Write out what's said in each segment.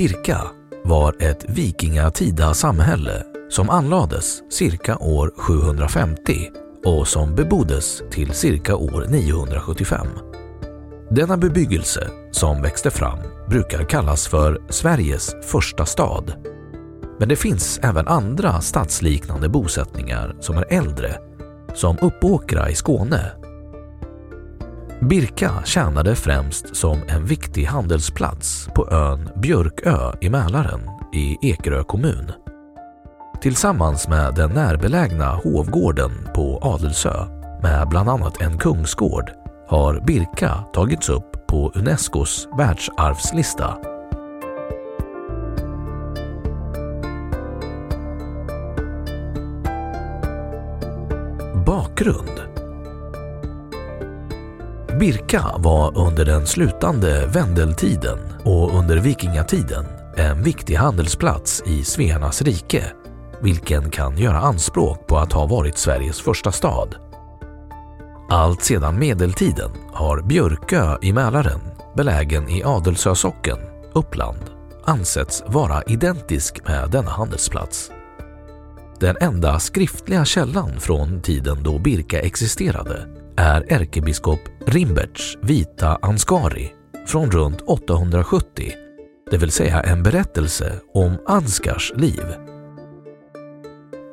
Birka var ett vikingatida samhälle som anlades cirka år 750 och som beboddes till cirka år 975. Denna bebyggelse som växte fram brukar kallas för Sveriges första stad. Men det finns även andra stadsliknande bosättningar som är äldre, som Uppåkra i Skåne. Birka tjänade främst som en viktig handelsplats på ön Björkö i Mälaren i Ekerö kommun. Tillsammans med den närbelägna Hovgården på Adelsö med bland annat en kungsgård har Birka tagits upp på Unescos världsarvslista. Bakgrund Birka var under den slutande vändeltiden och under vikingatiden en viktig handelsplats i Svearnas rike, vilken kan göra anspråk på att ha varit Sveriges första stad. Allt sedan medeltiden har Björkö i Mälaren, belägen i Adelsö socken, Uppland, ansetts vara identisk med denna handelsplats. Den enda skriftliga källan från tiden då Birka existerade är ärkebiskop Rimberts vita Ansgari från runt 870, det vill säga en berättelse om Anskars liv.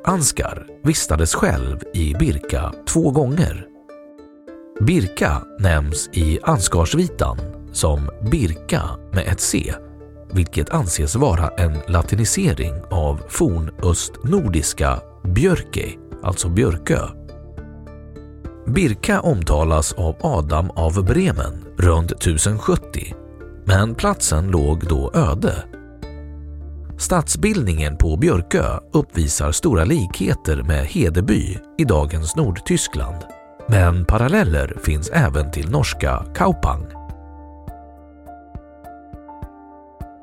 Anskar vistades själv i Birka två gånger. Birka nämns i Anskarsvitan som Birka med ett C, vilket anses vara en latinisering av fornöstnordiska Björke, alltså Björkö. Birka omtalas av Adam av Bremen runt 1070, men platsen låg då öde. Stadsbildningen på Björkö uppvisar stora likheter med Hedeby i dagens Nordtyskland, men paralleller finns även till norska Kaupang.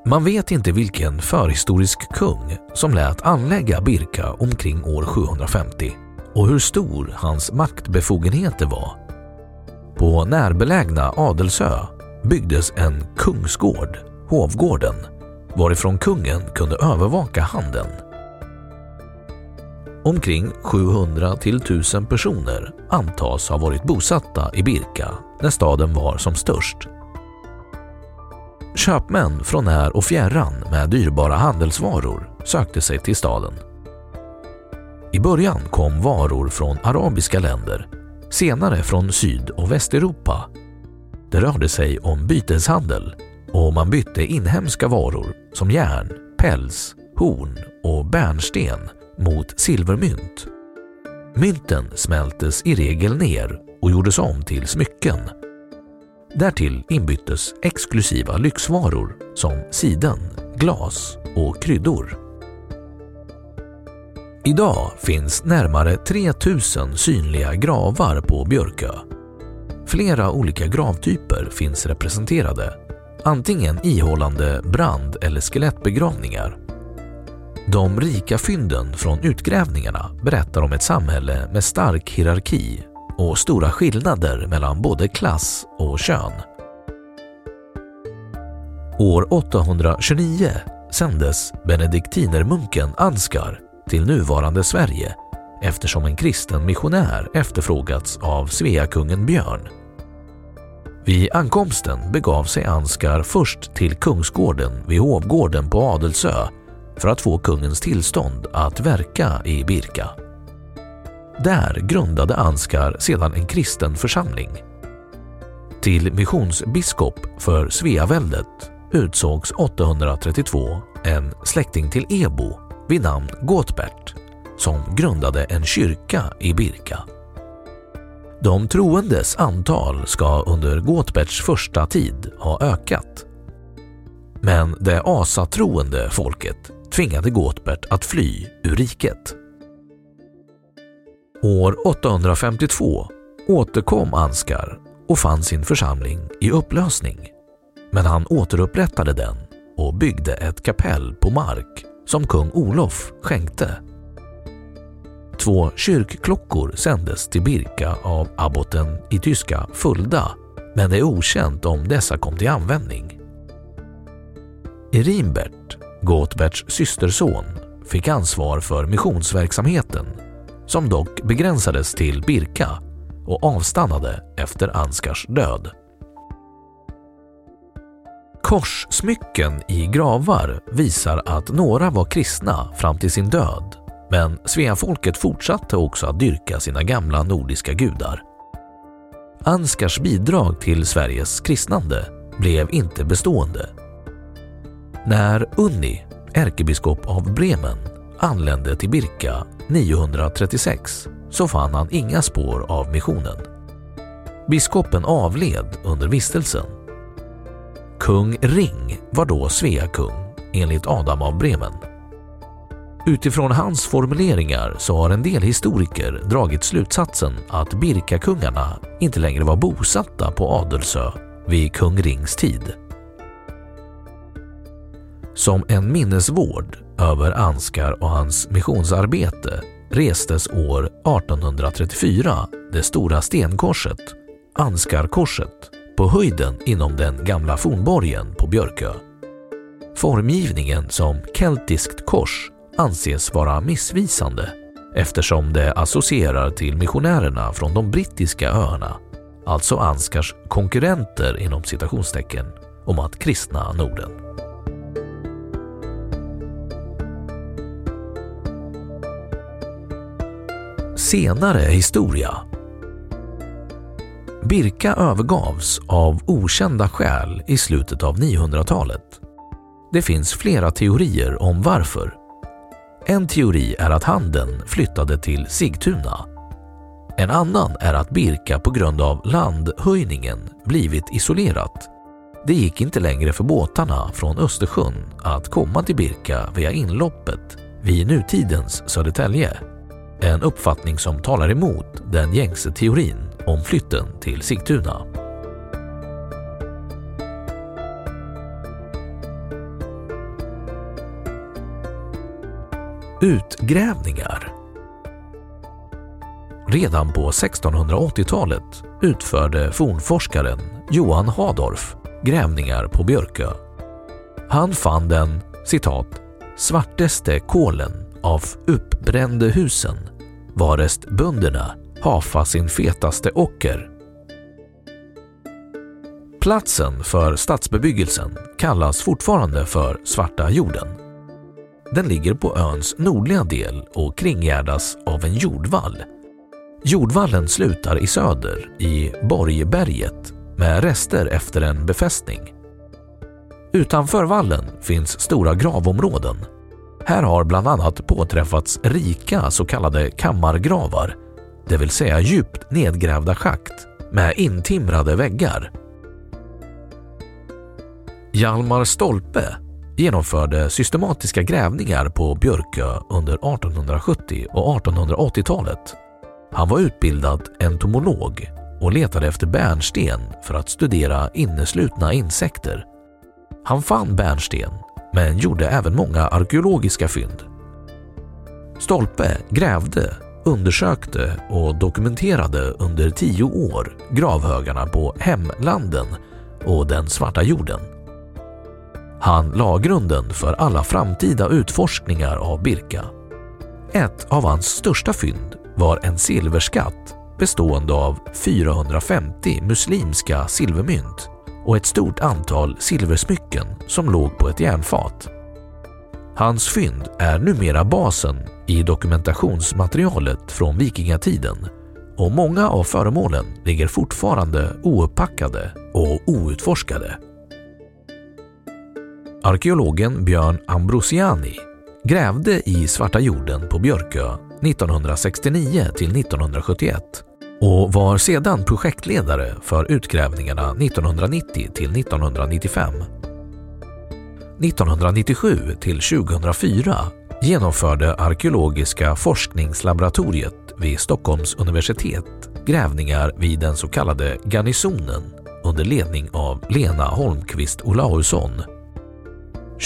Man vet inte vilken förhistorisk kung som lät anlägga Birka omkring år 750 och hur stor hans maktbefogenheter var. På närbelägna Adelsö byggdes en kungsgård, Hovgården, varifrån kungen kunde övervaka handeln. Omkring 700 till 1000 personer antas ha varit bosatta i Birka när staden var som störst. Köpmän från när och fjärran med dyrbara handelsvaror sökte sig till staden. I början kom varor från arabiska länder, senare från Syd och Västeuropa. Det rörde sig om byteshandel och man bytte inhemska varor som järn, päls horn och bärnsten mot silvermynt. Mynten smältes i regel ner och gjordes om till smycken. Därtill inbyttes exklusiva lyxvaror som siden, glas och kryddor. Idag finns närmare 3000 synliga gravar på Björkö. Flera olika gravtyper finns representerade, antingen ihållande brand eller skelettbegravningar. De rika fynden från utgrävningarna berättar om ett samhälle med stark hierarki och stora skillnader mellan både klass och kön. År 829 sändes benediktinermunken Ansgar till nuvarande Sverige eftersom en kristen missionär efterfrågats av Sveakungen Björn. Vid ankomsten begav sig Ansgar först till Kungsgården vid Hovgården på Adelsö för att få kungens tillstånd att verka i Birka. Där grundade Ansgar sedan en kristen församling. Till missionsbiskop för Sveaväldet utsågs 832 en släkting till Ebo vid namn Gåtbert som grundade en kyrka i Birka. De troendes antal ska under Gåtberts första tid ha ökat. Men det asatroende folket tvingade Gåtbert att fly ur riket. År 852 återkom Anskar och fann sin församling i upplösning. Men han återupprättade den och byggde ett kapell på mark som kung Olof skänkte. Två kyrkklockor sändes till Birka av abboten i tyska Fulda, men det är okänt om dessa kom till användning. Erinbert, Gotberts systerson, fick ansvar för missionsverksamheten som dock begränsades till Birka och avstannade efter Anskars död. Korssmycken i gravar visar att några var kristna fram till sin död, men Sveafolket fortsatte också att dyrka sina gamla nordiska gudar. Anskars bidrag till Sveriges kristnande blev inte bestående. När Unni, ärkebiskop av Bremen, anlände till Birka 936 så fann han inga spår av missionen. Biskopen avled under vistelsen Kung Ring var då Svea kung enligt Adam av Bremen. Utifrån hans formuleringar så har en del historiker dragit slutsatsen att Birkakungarna inte längre var bosatta på Adelsö vid kung Rings tid. Som en minnesvård över Anskar och hans missionsarbete restes år 1834 det stora stenkorset, Anskarkorset, på höjden inom den gamla fornborgen på Björkö. Formgivningen som keltiskt kors anses vara missvisande eftersom det associerar till missionärerna från de brittiska öarna, alltså Anskars konkurrenter inom citationstecken om att kristna Norden. Senare historia Birka övergavs av okända skäl i slutet av 900-talet. Det finns flera teorier om varför. En teori är att handeln flyttade till Sigtuna. En annan är att Birka på grund av landhöjningen blivit isolerat. Det gick inte längre för båtarna från Östersjön att komma till Birka via inloppet vid nutidens Södertälje. En uppfattning som talar emot den gängse teorin om flytten till Sigtuna. Utgrävningar Redan på 1680-talet utförde fornforskaren Johan Hadorf grävningar på Björkö. Han fann den citat ”svarteste kolen av uppbrände husen, varest bönderna hafa sin fetaste ocker. Platsen för stadsbebyggelsen kallas fortfarande för Svarta jorden. Den ligger på öns nordliga del och kringgärdas av en jordvall. Jordvallen slutar i söder i Borgberget med rester efter en befästning. Utanför vallen finns stora gravområden. Här har bland annat påträffats rika så kallade kammargravar, det vill säga djupt nedgrävda schakt med intimrade väggar. Hjalmar Stolpe genomförde systematiska grävningar på Björkö under 1870 och 1880-talet. Han var utbildad entomolog och letade efter bärnsten för att studera inneslutna insekter. Han fann bärnsten men gjorde även många arkeologiska fynd. Stolpe grävde, undersökte och dokumenterade under tio år gravhögarna på Hemlanden och den svarta jorden. Han la grunden för alla framtida utforskningar av Birka. Ett av hans största fynd var en silverskatt bestående av 450 muslimska silvermynt och ett stort antal silversmycken som låg på ett järnfat. Hans fynd är numera basen i dokumentationsmaterialet från vikingatiden och många av föremålen ligger fortfarande ouppackade och outforskade. Arkeologen Björn Ambrosiani grävde i Svarta jorden på Björkö 1969 till 1971 och var sedan projektledare för utgrävningarna 1990 till 1995. 1997 till 2004 genomförde Arkeologiska forskningslaboratoriet vid Stockholms universitet grävningar vid den så kallade Garnisonen under ledning av Lena Holmqvist Olausson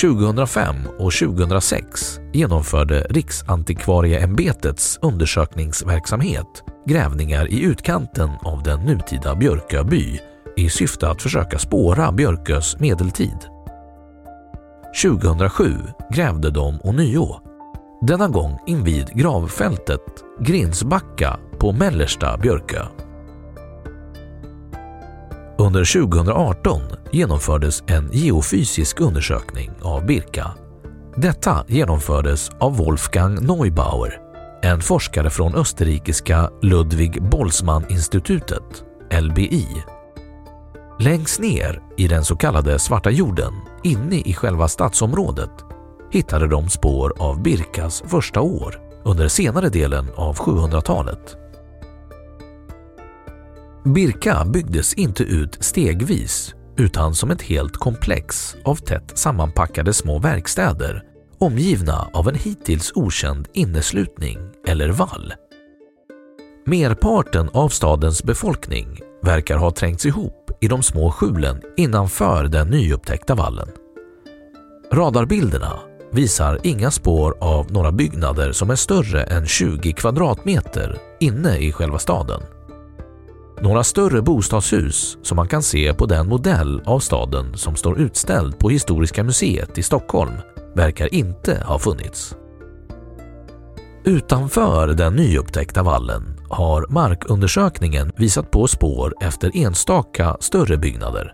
2005 och 2006 genomförde Riksantikvarieämbetets undersökningsverksamhet grävningar i utkanten av den nutida Björkö by i syfte att försöka spåra Björkös medeltid. 2007 grävde de ånyo, denna gång invid gravfältet Grinsbacka på mellersta Björkö. Under 2018 genomfördes en geofysisk undersökning av Birka. Detta genomfördes av Wolfgang Neubauer, en forskare från österrikiska Ludwig Boltzmann-institutet, LBI. Längst ner i den så kallade Svarta jorden, inne i själva stadsområdet, hittade de spår av Birkas första år under senare delen av 700-talet. Birka byggdes inte ut stegvis utan som ett helt komplex av tätt sammanpackade små verkstäder omgivna av en hittills okänd inneslutning eller vall. Merparten av stadens befolkning verkar ha trängts ihop i de små skjulen innanför den nyupptäckta vallen. Radarbilderna visar inga spår av några byggnader som är större än 20 kvadratmeter inne i själva staden. Några större bostadshus som man kan se på den modell av staden som står utställd på Historiska museet i Stockholm verkar inte ha funnits. Utanför den nyupptäckta vallen har markundersökningen visat på spår efter enstaka större byggnader.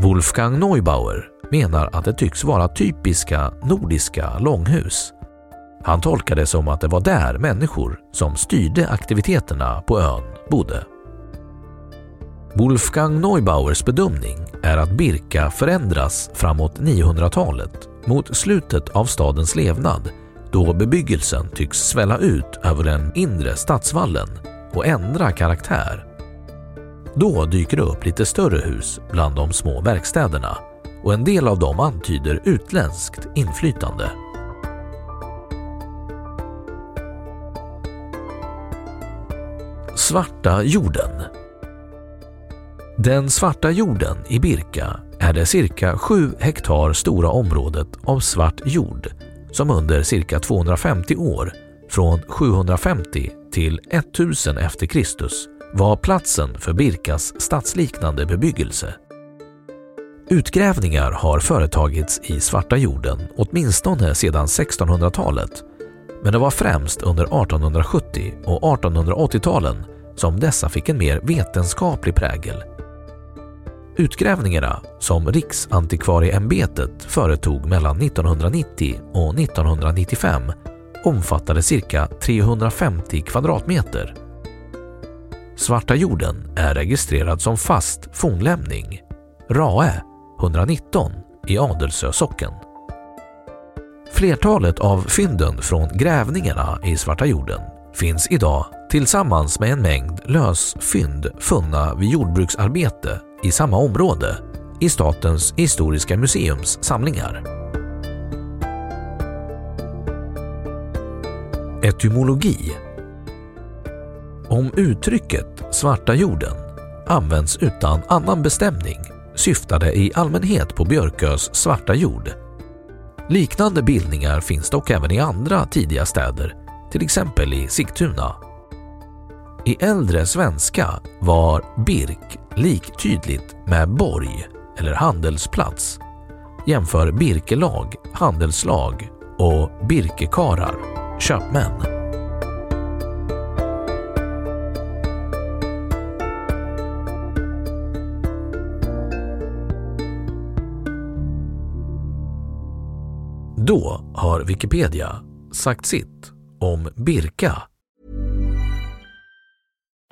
Wolfgang Neubauer menar att det tycks vara typiska nordiska långhus. Han tolkar det som att det var där människor som styrde aktiviteterna på ön bodde. Wolfgang Neubauers bedömning är att Birka förändras framåt 900-talet mot slutet av stadens levnad då bebyggelsen tycks svälla ut över den inre stadsvallen och ändra karaktär. Då dyker det upp lite större hus bland de små verkstäderna och en del av dem antyder utländskt inflytande. Svarta jorden Den svarta jorden i Birka är det cirka 7 hektar stora området av svart jord som under cirka 250 år, från 750 till 1000 efter Kristus, var platsen för Birkas stadsliknande bebyggelse. Utgrävningar har företagits i Svarta jorden åtminstone sedan 1600-talet men det var främst under 1870 och 1880-talen som dessa fick en mer vetenskaplig prägel Utgrävningarna som Riksantikvarieämbetet företog mellan 1990 och 1995 omfattade cirka 350 kvadratmeter. Svarta jorden är registrerad som fast fornlämning, RAE 119 i Adelsö socken. Flertalet av fynden från grävningarna i Svarta jorden finns idag tillsammans med en mängd lösfynd funna vid jordbruksarbete i samma område i Statens historiska museums samlingar. Etymologi Om uttrycket ”svarta jorden” används utan annan bestämning syftar det i allmänhet på Björkös svarta jord. Liknande bildningar finns dock även i andra tidiga städer, till exempel i Sigtuna. I äldre svenska var birk Liktydligt med borg eller handelsplats. Jämför birkelag, handelslag och birkekarar, köpmän. Då har Wikipedia sagt sitt om Birka.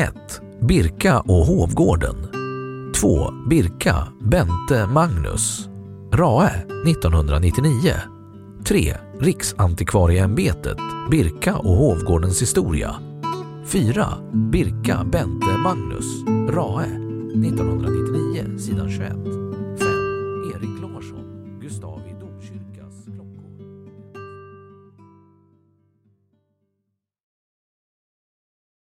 1. Birka och Hovgården. 2. Birka, Bente Magnus. Rae 1999. 3. Riksantikvarieämbetet, Birka och Hovgårdens historia. 4. Birka, Bente Magnus. Rae 1999, sidan 21.